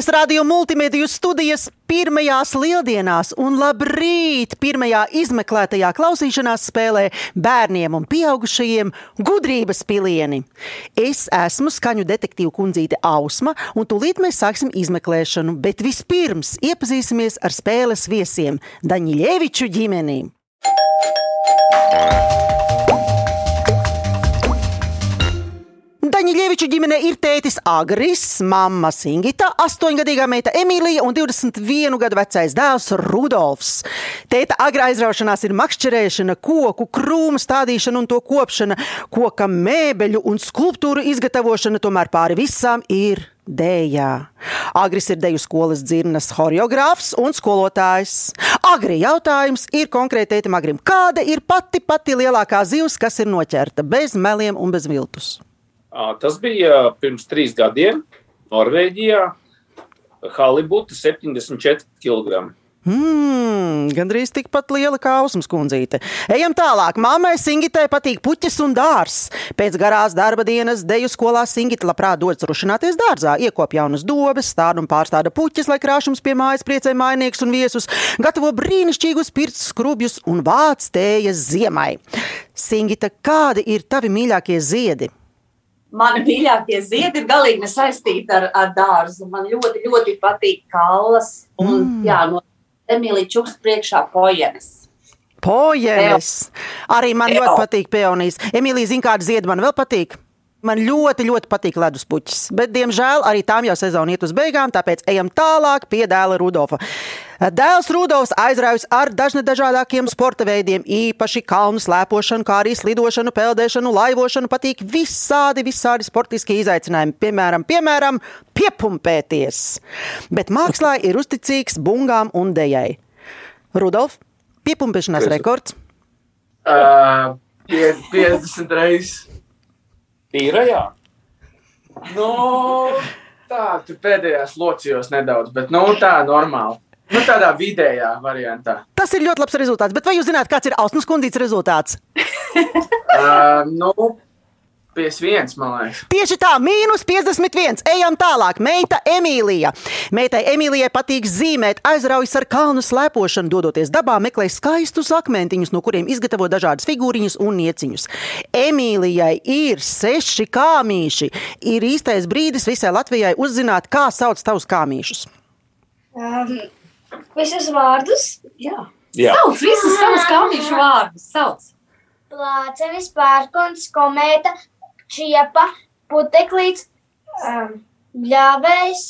Latvijas radio multimediju studijas pirmajās lieldienās un labrīt pirmajā izmeklētajā klausīšanās spēlē bērniem un pieaugušajiem gudrības pilieni. Es esmu skaņu detektīvu kundzīte Ausma, un tūlīt mēs sāksim izmeklēšanu, bet vispirms iepazīsimies ar spēles viesiem Daņļieviču ģimenī. Daņļieviču ģimenē ir tētis Agris, mamma Singita, 8-gadīgā meita Emīlija un 21 gadu vecais dēls Rudolfs. Tēta agrā aizraušanās ir makšķerēšana, koku, krūmu stādīšana un to kopšana, koka mēbeļu un skulptūru izgatavošana, tomēr pāri visām ir dējā. Agris ir deju skolas dzirnas horeogrāfs un skolotājs. Agri jautājums ir konkrēti tētim Agrim. Kāda ir pati pati lielākā zivs, kas ir noķerta bez meliem un bez viltus? Tas bija pirms trīs gadiem Norvēģijā. Halibuta 74 kg. Hmm, gandrīz tikpat liela kā ausmas kundzīte. Ejam tālāk. Māmai Singitai patīk puķis un dārs. Pēc garās darba dienas deju skolā Singita labprāt dodas rušināties dārzā, iekop jaunas dobes, stāda un pārstāda puķis, lai krāšums pie mājas priecē mainīgs un viesus, gatavo brīnišķīgus pirts skrubjus un vāc tējas ziemai. Singita, kādi ir tavi mīļākie ziedi? Mani mīļākie ziedi ir galīgi nesaistīti ar, ar dārzu. Man ļoti, ļoti patīk kalnas un mm. jā, no Emīlija Čukas priekšā pojenes. Pojenes! Arī man Eo. ļoti patīk peonijas. Emīlija, zina, kāda zieda man vēl patīk? Man ļoti, ļoti patīk ledus puķis, bet, diemžēl, arī tām jau sezona iet uz beigām, tāpēc ejam tālāk pie dēla Rudolfa. Dēls Rudolfs aizraujas ar dažne dažādākiem sporta veidiem, īpaši kalnu slēpošanu, kā arī slidošanu, peldēšanu, laivošanu. Patīk visādi, visādi sportiskie izaicinājumi, piemēram, piemēram piepumpēties. Bet mākslā ir uzticīgs bungām un dejai. Rudolf, piepumpēšanās rekords? Uh, 50 reizes. Tīrajā? Nu, tā, tur pēdējās locījos nedaudz, bet nu, tā normāli. Nu, tādā vidējā variantā. Tas ir ļoti labs rezultāts. Bet vai jūs zināt, kāds ir Ausmas kundītes rezultāts? uh, nu, 51, man liekas. Tieši tā, mīnus 51. Ejam tālāk. Meita Emīlija. Meitai Emīlijai patīk zīmēt, aizraujas ar kalnu slēpošanu, dodoties dabā, meklē skaistus akmentiņus, no kuriem izgatavo dažādas figūriņas un nieciņus. Emīlijai ir seši kāmīši. Ir īstais brīdis visai Latvijai uzzināt, kā sauc tavus kāmīšus. Um, visus vārdus? Jā, Jā. sauc visus savus kāmīšu vārdus. Sauc. Plācenis, pērkons, komēta, čiepa, puteklīts, um, bļāvējs.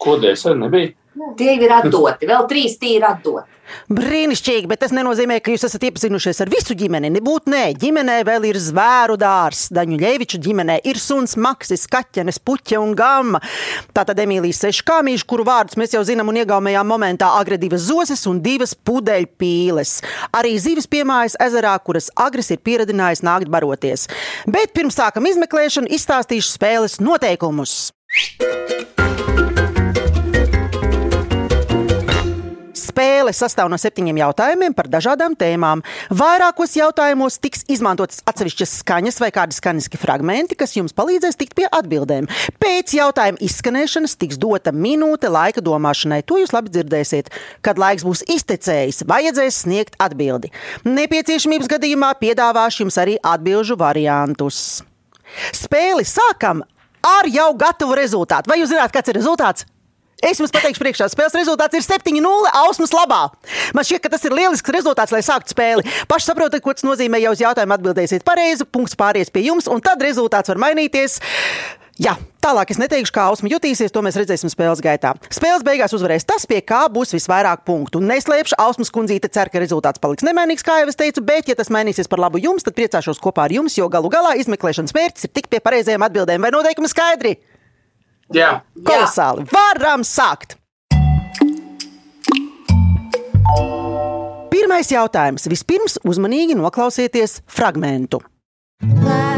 Kodēļ sen nebija? Tie ir atdoti. Vēl trīs tie ir atdoti. Brīnišķīgi, bet tas nenozīmē, ka jūs esat iepazinušies ar visu ģimeni. Nebūtu nē, ģimenē vēl ir zvēru dārs. Daņu Ļeviču ģimenē ir suns, maksis, kaķenes, puķe un gama. Tātad Emīlijas seši kāmīši, kuru vārdus mēs jau zinām un iegaumējām momentā agri divas zoses un divas pudeļpīles. Arī zivis piemājas ezerā, kuras agris ir pieradinājis nākt baroties. Bet pirms sākam izmeklēšanu, izstāstīšu spēles noteikumus. Spēle sastāv no septiņiem jautājumiem par dažādām tēmām. Vairākos jautājumos tiks izmantotas atsevišķas skaņas vai kādi skaņiski fragmenti, kas jums palīdzēs tikt pie atbildēm. Pēc jautājuma izskanēšanas tiks dota minūte laika domāšanai. To jūs labi dzirdēsiet. Kad laiks būs iztecējis, vajadzēs sniegt atbildi. Nepieciešamības gadījumā piedāvāšu jums arī atbildžu variantus. Spēli sākam ar jau gatavu rezultātu. Vai jūs zināt, kāds ir rezultāts? Es jums pateikšu, priekšā spēles rezultāts ir 7-0 Ausmas labā. Man šķiet, ka tas ir lielisks rezultāts, lai sāktu spēli. Paši saprotat, ko tas nozīmē, ja uz jautājumu atbildēsiet pareizi, punkts pāries pie jums, un tad rezultāts var mainīties. Jā, tālāk es neteikšu, kā Ausma jutīsies, to mēs redzēsim spēles gaitā. Spēles beigās uzvarēs tas, pie kā būs visvairāk punktu. Neslēpšu, Ausmas kundzīte cer, ka rezultāts paliks nemainīgs, kā jau es teicu, bet, ja tas mainīsies par labu jums, tad priecāšos kopā ar jums, jo galu galā izmeklēšanas mērķis ir tikt pie pareizajiem atbildēm vai noteikumi skaidri. Jā, Kolosāli! Varam sākt! Pirmais jautājums. Vispirms uzmanīgi noklausieties fragmentu. Vecais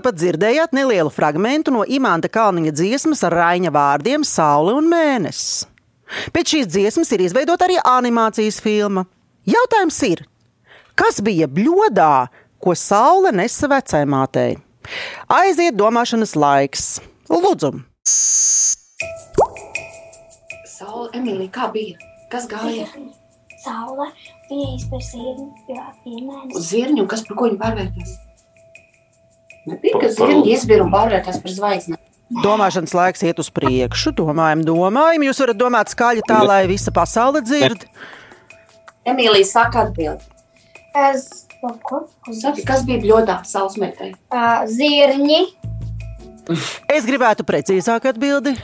nu pat dzirdējāt nelielu fragment no Imanta Kalniņa dziesmas ar Raņa vārdiem Saule un Mēnesis. Pēc šīs dziesmas ir izveidota arī animācijas filma. Jautājums ir, kas bija bļodā, ko saule nesa vecajmātei? Aiziet domāšanas laiks. Lūdzu, Saula, Emīlija, kā bija? Kas gāja? Saule, viņa izpēr sirdi, jo piemērs. Uz zirņu, kas par ko viņa pārvērtās? Nebija, Par- ka par- zirņi izbira un pārvērtās par zvaigzni. domāšanas laiks iet uz priekšu. Domājam, domājam. Jūs varat domāt skaļi tā, lai visa pasaule dzird. Emīlija saka atbildi. Es, ko? Saki, kas bija bļodā sausmētai? Uh, zirņi, Es gribētu precīzāk atbildi.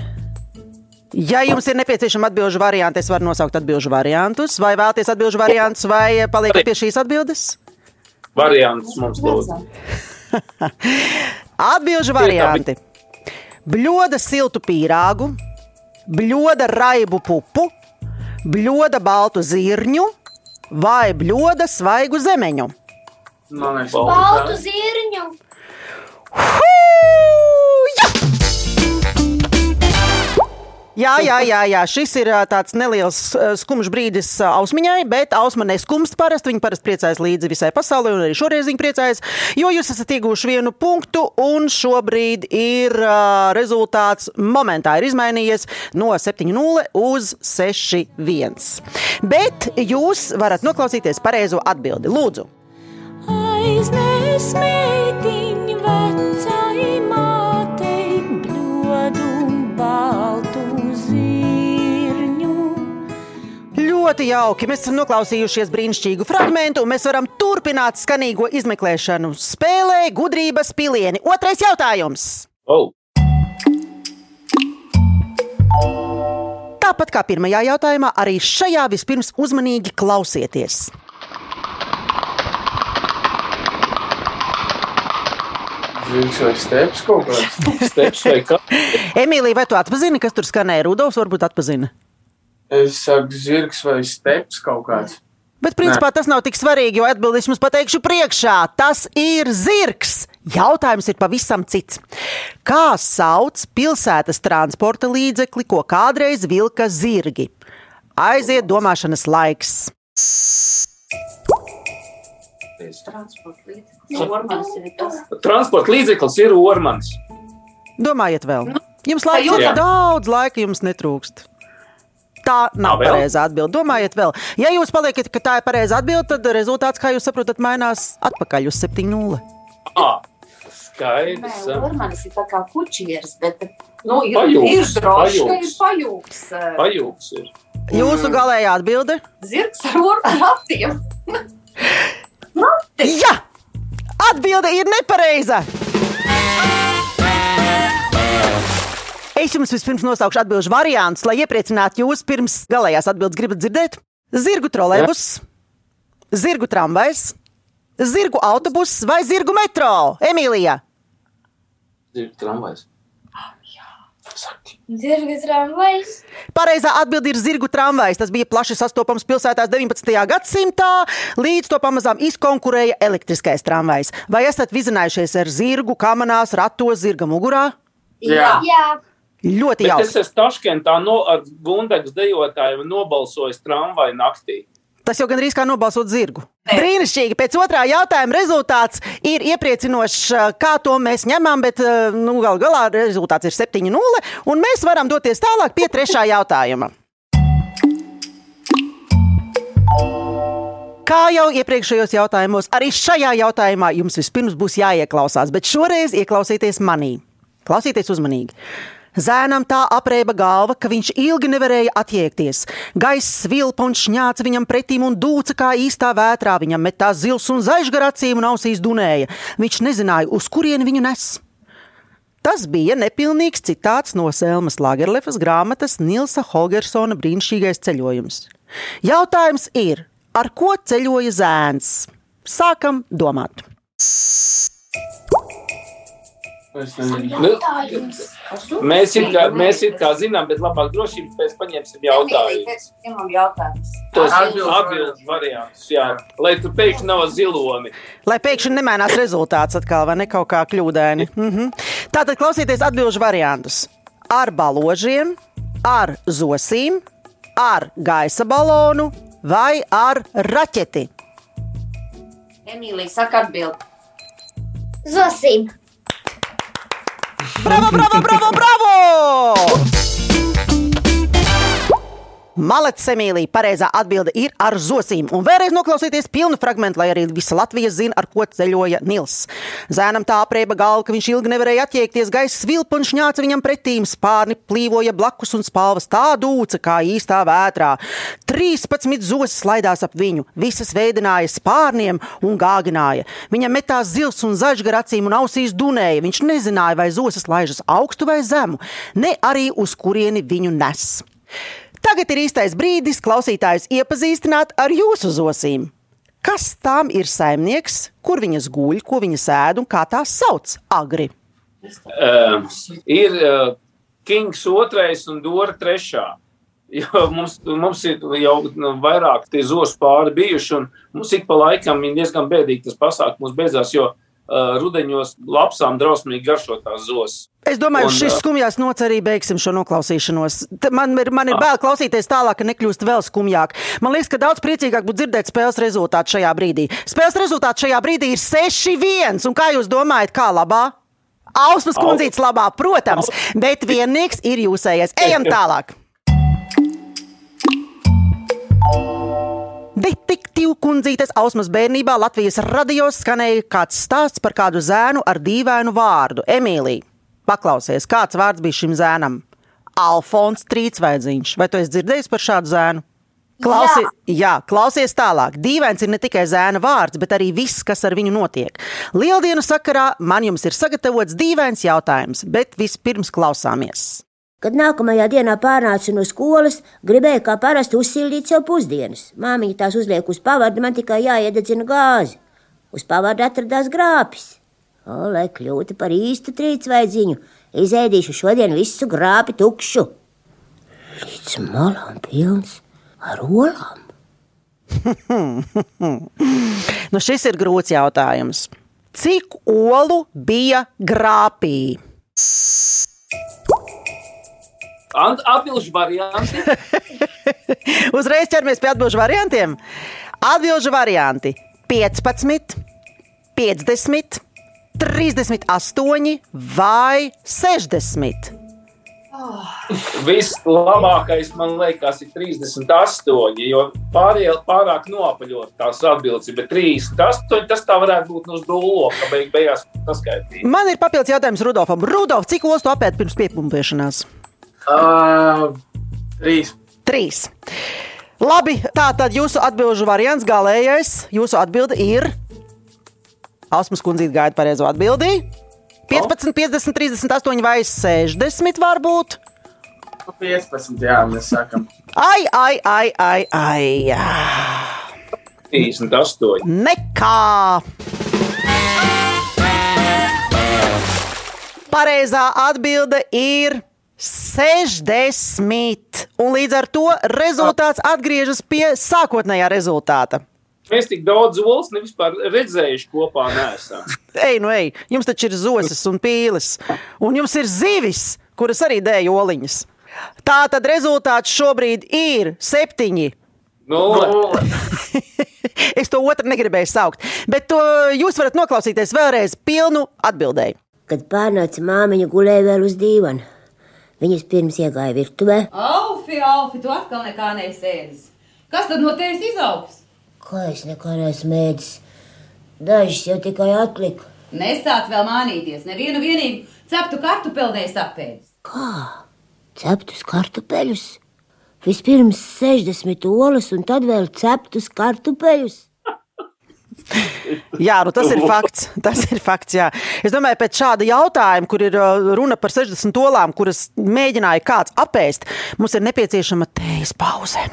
Ja jums ir nepieciešama atbildžu varianta, es varu nosaukt atbildžu variantus. Vai vēlaties atbildžu variantus, vai paliekat pie šīs atbildes? Variants mums lūdzu. Atbildžu varianti. Bļoda siltu pīrāgu, bļoda raibu pupu, bļoda baltu zirņu vai bļoda svaigu zemeņu. Man liekas, baltu zirņu. Jā! Jā, jā, jā, jā, šis ir tāds neliels skumjš brīdis ausmiņai, bet ausma neskumst parasti. Viņa parasti priecājas līdzi visai pasaulē, un arī šoreiz viņa priecājas, jo jūs esat ieguvuši vienu punktu, un šobrīd ir uh, rezultāts momentā ir izmainījies no 7-0 uz 6-1. Bet jūs varat noklausīties pareizo atbildi. Lūdzu! Aiznes meitiņu vecai mātei, bļodu baltu Ļoti jauki. Mēs esam noklausījušies brīnišķīgu fragment, un mēs varam turpināt skanīgo izmeklēšanu. Spēlē gudrības pilieni. Otrais jautājums. Oh, Tāpat kā pirmajā jautājumā, arī šajā vispirms uzmanīgi klausieties. Zirgs vai steps kaut kāds. steps vai kā? Emīlija, vai tu atpazini, kas tur skanēja? Rudolfs varbūt atpazina. Es saku, zirgs vai steps kaut kāds. Bet, principā, tas nav tik svarīgi, jo atbildēs jums pateikšu priekšā. Tas ir zirgs. Jautājums ir pavisam cits. Kā sauc pilsētas transporta līdzekli, ko kādreiz vilka zirgi? Aiziet domāšanas laiks. Transporta līdzeklis. Ormans ir tas. Transporta līdzeklis ir ormans. Domājiet vēl. Jums laiks jūtam? ir daudz, laika jums netrūkst. Tā nav pareizā atbilde. Domājiet vēl. Ja jūs paliekat, ka tā ir pareizā atbilde, tad rezultāts, kā jūs saprotat, mainās atpakaļ uz 7-0. Ah, Nē, skaidrs. Ormans ir tā kā kučieris, bet nu, ir, Pajūgs, ir droši, ka ir pajūgs. pajūgs. ir. Jūsu galējā atbilde? Zirgs ar or- ratiem. Jā! Atbilde ir nepareiza! Es jums vispirms nosaukšu atbildžu variantus, lai iepriecinātu jūs pirms galējās atbildes. Gribat dzirdēt? Zirgu trolēbus, zirgu tramvajs, zirgu autobuss vai zirgu metro? Emīlija! Ir tramvajs. Zirga tramvajs. Pareizā atbilde ir zirgu tramvajs. Tas bija plaši sastopams pilsētās 19. gadsimtā, līdz to pamazām izkonkurēja elektriskais tramvajs. Vai esat vizinājušies ar zirgu, kamanās, ratos, zirga mugurā? Jā. Jā, Ļoti Bet jauki. es esmu Taškentā no, ar Gundagas dejotājiem nobalsojis tramvaju naktī. Tas jau gandrīz kā nobalsot zirgu. Brīnišķīgi. Pēc otrā jautājuma rezultāts ir iepriecinošs. Kā to mēs ņemam, bet nu, gal galā rezultāts ir 7-0. Un mēs varam doties tālāk pie trešā jautājuma. Kā jau iepriekšējos jautājumos, arī šajā jautājumā jums vispirms būs jāieklausās, bet šoreiz ieklausieties manī. Klausieties uzmanīgi. Zēnam tā apreiba galva, ka viņš ilgi nevarēja attiekties. Gaiss svilpa un šņāca viņam pretīm un dūca kā īstā vētrā. Viņam metā zils un zaļš gar acīm un ausīs dunēja. Viņš nezināja, uz kurieni viņu nes. Tas bija nepilnīgs citāts no Selmas Lagerlefas grāmatas Nilsa Holgersona brīnišķīgais ceļojums. Jautājums ir, ar ko ceļoja zēns? Sākam domāt. Nu, mēs, it kā, mēs it kā zinām, bet labāk drošības pēc paņemsim jautājumu. Pirmam jautājums. Tos Atbildes atbildes variantus, jā. Lai tu pēkšņi nav zilomi. Lai pēkšņi nemainās rezultāts atkal, vai ne kaut kā kļūdaini. Mhm. Tātad klausieties atbildžu variantus. Ar baložiem, ar zosīm, ar gaisa balonu vai ar raķeti. Emīlija saka atbildi. Zosim. Bravo, bravo, bravo, bravo! Malets Emīlija, pareizā atbilde ir ar zosīm. Un vēlreiz noklausieties pilnu fragment, lai arī visa Latvija zina, ar ko ceļoja Nils. Zēnam tā aprieba galva, ka viņš ilgi nevarēja attiekties. Gaisa svilpa un šņāca viņam pretīm. Spārni plīvoja blakus un spalvas tā dūca kā īstā vētrā. 13 zosis slaidās ap viņu, visas veidināja spārniem un gāgināja. Viņam metās zils un zaļš gar acīm un ausīs dunēja. Viņš nezināja, vai zosis laižas augstu vai zemu, ne arī uz kurieni viņu nes. Tagad ir īstais brīdis klausītājus iepazīstināt ar jūsu zosīm. Kas tām ir saimnieks, kur viņas guļ, ko viņas ēd un kā tās sauc? Agri. Uh, ir uh, Kings otrais un Dora trešā. Jo mums, mums ir jau nu, vairāk tie zosu pāri bijuši, un mums ik pa laikam diezgan bēdīgi tas pasākums beidzās, jo uh, rudeņos lapsām drausmīgi garšo tās zosas. Es domāju, Un, ka šis ā, skumjās nots arī beigsim šo noklausīšanos. Man ir, man ir bail klausīties tālāk, ka nekļūst vēl skumjāk. Man liekas, ka daudz priecīgāk būtu dzirdēt spēles rezultātu šajā brīdī. Spēles rezultāts šajā brīdī ir 6-1. Un kā jūs domājat, kā labā? Ausmas kundzītes labā, protams, bet vienīgs ir jūsējais. Ejam tālāk! Kundzītes ausmas bērnībā Latvijas radio skanēja kāds stāsts par kādu zēnu ar dīvainu vārdu - Emīlija. Paklausies, kāds vārds bija šim zēnam? Alfons Trīsvaidziņš. Vai tu esi dzirdējis par šādu zēnu? Klausi, jā. jā, klausies tālāk. Dīvains ir ne tikai zēna vārds, bet arī viss, kas ar viņu notiek. Lieldienu sakarā man jums ir sagatavots dīvains jautājums, bet vispirms klausāmies. Kad nākamajā dienā pārnācu no skolas, gribēju kā parasti uzsildīt sev pusdienas. Māmiņa tās uzliek uz pavardu, man tikai jāiededzina gāzi. Uz pavardu atradās grāpis. O, lai kļūtu par īstu trīsvaidziņu, izēdīšu šodien visu grāpi tukšu. Līdz malām pilns ar olām. Nu, šis ir grūts jautājums. Cik olu bija grāpī? Atbilžu varianti. Uzreiz ķeramies pie atbildžu variantiem. Atbildžu varianti 15, 50, 38 vai 60. Vislabākais man liekas ir 38, jo pārējie pārāk nopaļot tās atbildes, bet 38 tas tā varētu būt uz dūlo, ka beig, beigās saskaitīt. Man ir papildus jautājums Rudolfam. Rudolf, cik ostu apēd pirms piepumpēšanās? Uh, trīs. Trīs. Labi, tā tad jūsu atbildžu variants galīgais. Jūsu atbilde ir. Ausmas kundzīte gaida pareizo atbildi. 15, 50, 38 vai 60 varbūt. Nu, 15, jā, mēs sakam. Ai, ai, ai, ai, ai. 38. Nekā. Pareizā atbilde ir 60. Un līdz ar to rezultāts atgriežas pie sākotnējā rezultāta. Mēs tik daudz olas nevispār redzējuši kopā. Ej, nu ej, jums taču ir zosis un pīles, un jums ir zivis, kuras arī dēļ oliņas. Tā tad rezultāts šobrīd ir septiņi. Nulle. Es to otru negribēju saukt, bet to jūs varat noklausīties vēlreiz pilnu atbildēju. Kad pārnāca māmiņa, gulēja vēl uz dīvana. Viņas pirms iegāja virtuvē. Alfi, Alfi, tu atkal nekā nesēdi. Kas tad no tevis izaugs? Kā es nekā neesmu mēģis? Dažas jau tikai atlika. Nesāc vēl mānīties, nevienu vienīgu ceptu kartupelnēs apēdis. Kā? Ceptus kartupeļus? Vispirms 60 olas, un tad vēl ceptus kartupeļus. Jā, nu tas ir fakts. Tas ir fakts jā. es domāju, pēc šāda jautājuma, kur ir uh, runa par 60 olām, kuras mēģināja kāds apēst, mums ir nepieciešama teijas pauze.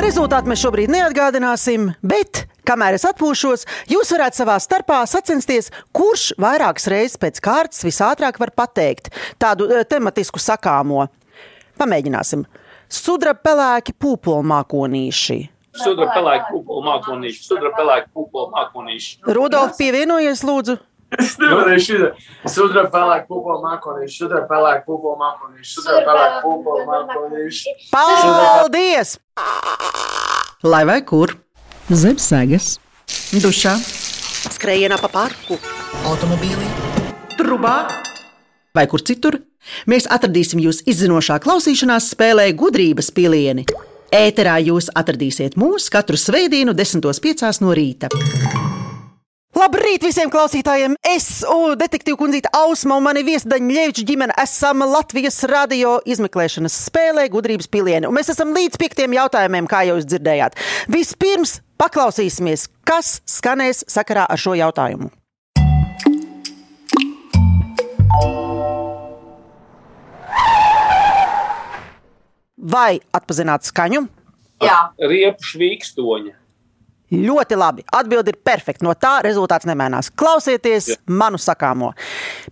Rezultātu mēs šobrīd neatgādināsim, bet kamēr es atpūšos, jūs varētu savā starpā sacensties, kurš vairākas reizes pēc kārtas visātrāk var pateikt tādu eh, tematisku sakāmo. Pamēģināsim. Sudraba pelēki pūpolu mākonīši. Sudra pelēka pupulu mākonīši. Sudra pelēka pupulu mākonīši. Rudolf, pievienojies, lūdzu. Es nevarēju šitā. Sudra pelēk pupo mākonīši, sudra pelēk pupo mākonīši, sudra pelēk pupo mākonīši. Paldies! Lai vai kur? Zem sēgas, dušā, skrējienā pa parku, automobīlī, trubā vai kur citur. Mēs atradīsim jūs izzinošā klausīšanās spēlē gudrības pilieni. Ēterā jūs atradīsiet mūs katru svētdienu, 10.5. no rīta. Labrīt visiem klausītājiem! Es, o, detektīva kundzīte Ausma un mani viesdaņa Ļeviča ģimene esam Latvijas radio izmeklēšanas spēlē gudrības pilieni. Un mēs esam līdz piektiem jautājumiem, kā jau jūs dzirdējāt. Vispirms paklausīsimies, kas skanēs sakarā ar šo jautājumu. Vai atpazināt skaņu? Jā, Riepu švīkstoņa. Ļoti labi. Atbilde ir perfekta. No tā rezultāts nemainās. Klausieties manu sakāmo.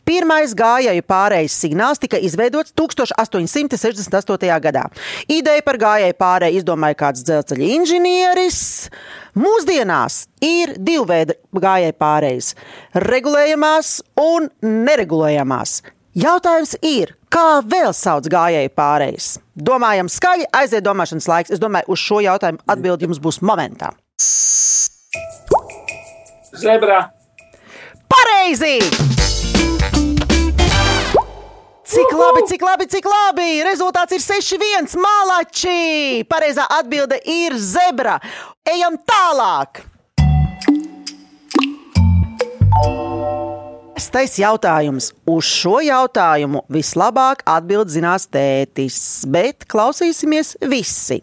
Pirmais gājēju pārējais signāls tika izveidots 1868. gadā. Ideja par gājēju pārēju izdomāja kāds dzelzceļa inženieris. Mūsdienās ir divi veidi gājēju pārējas - regulējamās un neregulējamās. Jautājums ir, kā vēl sauc gājēju pārējas? Domājam, skaļi aiziet domāšanas laiks. Es domāju, uz šo jautājumu atbildi jums būs momentā. Zebra. Pareizi! Cik labi, cik labi, cik labi! Rezultāts ir 6-1 malači! Pareizā atbilde ir zebra. Ejam tālāk! Stais jautājums. Uz šo jautājumu vislabāk atbild zinās tētis, bet klausīsimies visi.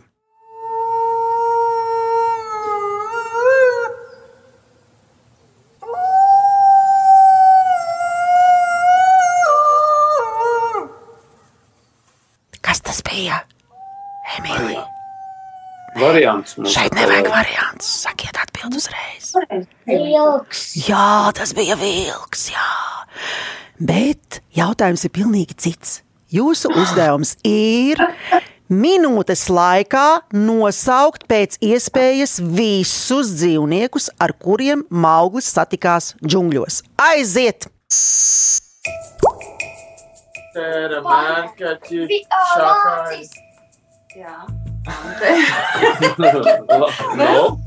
Kas tas bija? Emīlija, Variants šeit nevajag variants. Sakiet, atbild uzreiz. Vilks. Jā, tas bija vilks. Jā. Bet jautājums ir pilnīgi cits. Jūsu uzdevums ir minūtes laikā nosaukt pēc iespējas visus dzīvniekus, ar kuriem Mauglis satikās džungļos. Aiziet! Tēra, ā, šakāji. lācis. jā. No.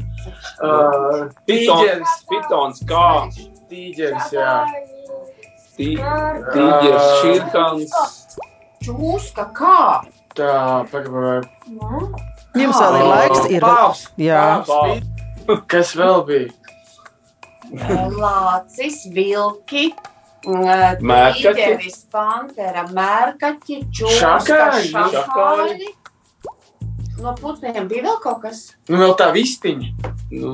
Uh, Pitons, Tīģeris. pitons, kā Tīģeris, jā. tī- tīģers, širkans. Čūska kā? Tā, pagaidām. Jums vēl ir laiks. Ir... Pāvs. Jā. Kas vēl bija? Lācis, vilki. Mērkaķi. tīģeris, pantera, mērkaķi, čūska, Šakāļi. No putniem bija vēl kaut kas. Nu, vēl tā vistiņa. Nu,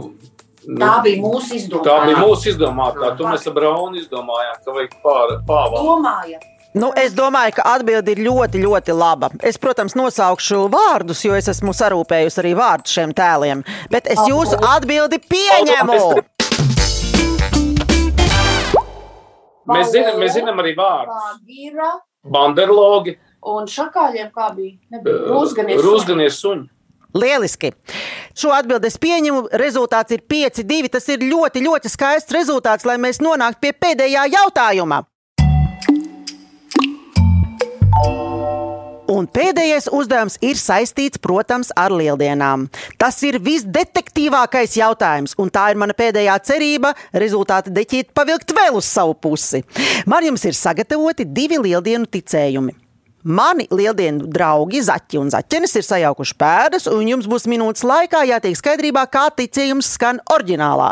nu, Tā bija mūsu izdomā. tā bija mūsu izdomātā. To mēs ar Braunu izdomājām, ka vajag pār, pāvā. Domāja. Nu, es domāju, ka atbilde ir ļoti, ļoti laba. Es, protams, nosaukšu vārdus, jo es esmu sarūpējusi arī vārdus šiem tēliem. Bet es jūsu atbildi pieņemu. Mēs zinām, mēs zinām arī vārdus. Banderlogi, un šakāļiem kā bija? Nebija. Rūzganies. Rūzganies suņi. Lieliski! Šo atbildi es pieņemu. Rezultāts ir 5-2. Tas ir ļoti, ļoti skaists rezultāts, lai mēs nonāktu pie pēdējā jautājuma. Un pēdējais uzdevums ir saistīts, protams, ar lieldienām. Tas ir visdetektīvākais jautājums, un tā ir mana pēdējā cerība rezultātu deķīt pavilkt vēl uz savu pusi. Man jums ir sagatavoti divi lieldienu ticējumi. Mani lieldienu draugi, Zaķi un Zaķenes, ir sajaukuši pēdas, un jums būs minūtes laikā jātiek skaidrībā, kā ticējums skan oriģinālā.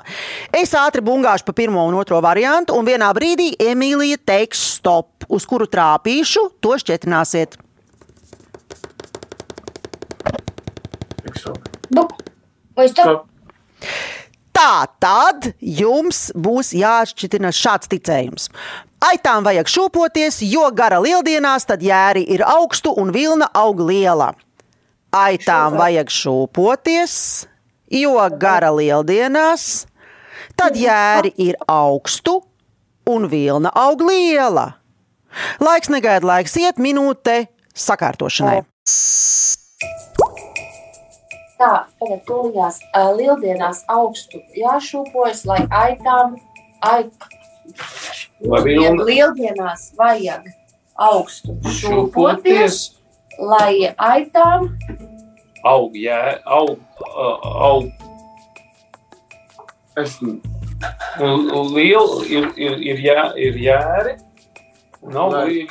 Es ātri bungāšu pa pirmo un otro variantu, un vienā brīdī Emīlija teiks stop, uz kuru trāpīšu, to šķietināsiet. Vai stop? Stop. Tā tad jums būs jāšķitina šāds ticējums. Aitām vajag šūpoties, jo gara lieldienās tad jēri ir augstu un vilna aug liela. aitām vajag šūpoties, jo gara lieldienās, tad jēri ir augstu un vilna aug liela. Laiks negaida, laiks iet minūte sakārtošanai. Tā, tagad tūlījās uh, lieldienās augstu jāšūpojas, lai aitām, ait, lieldienās vajag augstu šūpoties, lai aitām, Aug, jā, aug, aug. Es, liela ir, ir, ir, jā, ir jēri. Nav li-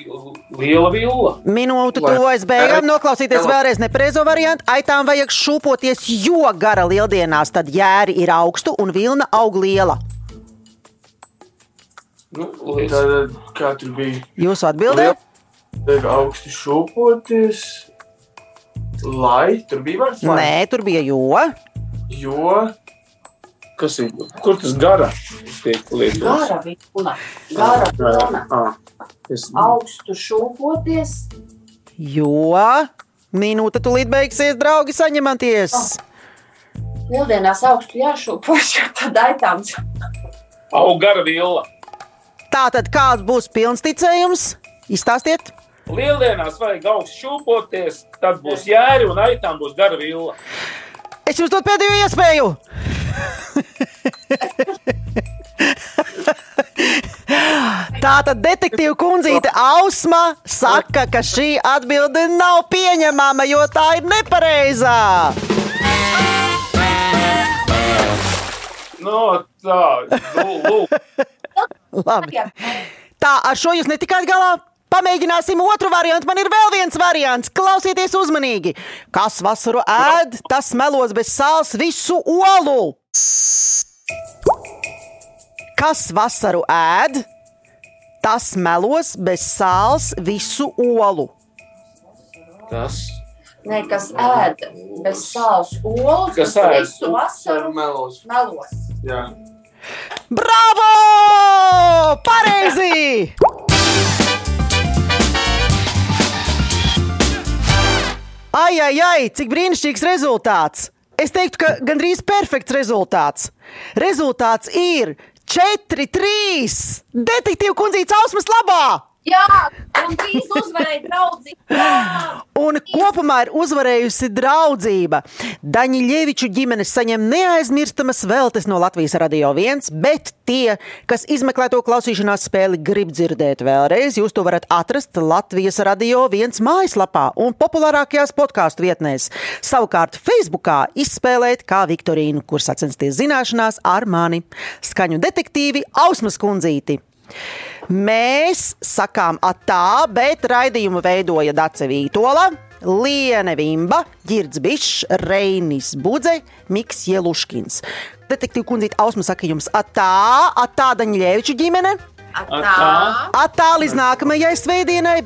liela villa. Minūte tuvojas beigām, noklausīties vēlreiz nepareizo variantu. Aitām vajag šūpoties, jo gara lieldienās tad jēri ir augstu un vilna aug liela. Nu. Tad, kā tur bija? Jūsu atbildē? Vajag augstu šūpoties, lai tur bija vārds. Nē, tur bija jo. Jo Kas ir? Kur tas gara tiek lietots? gara vilna, gara vilna, Ah, es, augstu šūpoties, Jo minūte tūlīt beigsies, draugi, saņematies. lieldienās augstu jāšūpojas, jo tad aitām. aug gara villa. Tā tad kāds būs pilns ticējums? Izstāstiet! Lieldienās vajag augstu šūpoties, tad būs jēri un aitām būs gara villa. Es jums dodu pēdējo iespēju! Tā tad detektīva kundzīte Ausma saka, ka šī atbilde nav pieņemama, jo tā ir nepareizā. No, tā, nu, lūk. Labi. Tā, ar šo jūs netikāt galā. Pamēģināsim otru variantu. Man ir vēl viens variants. Klausieties uzmanīgi. Kas vasaru ēd, tas melos bez sāls visu olu. Kas vasaru ēd, tas melos bez sāls visu olu. Tas. Nē, kas ēd bez sāls olu, Kas ēd? visu vasaru melos. melos. Jā. Bravo! Pareizi! Ai, ai, ai, cik brīnišķīgs rezultāts! Es teiktu, ka gandrīz perfekts rezultāts. Rezultāts ir 4, 3. Detektīva kundzītes ausmas labā! Jā, un trīs uzvarēja draugi. Un kopumā ir uzvarējusi draudzība. Daņļieviču ģimenes saņem neaizmirstamas veltes no Latvijas Radio 1, bet tie, kas izmeklē to klausīšanās spēli, grib dzirdēt vēlreiz, jūs to varat atrast Latvijas Radio 1 mājaslapā un populārākajās podkāstu vietnēs. Savukārt Facebookā izspēlēt kā Viktorīnu, kur sacensties zināšanās ar mani skaņu detektīvi Ausmas kundzīti. Mēs sakām atā, bet raidījumu veidoja Dace Vītola, Liene Vimba, Girds Bišs, Reinis Budze, Miks Jeluškins. Detektīva kundzīte Ausma saka jums atā, atā Daņļieviču ģimene, Tā. atā līdz nākamajai svētdienai.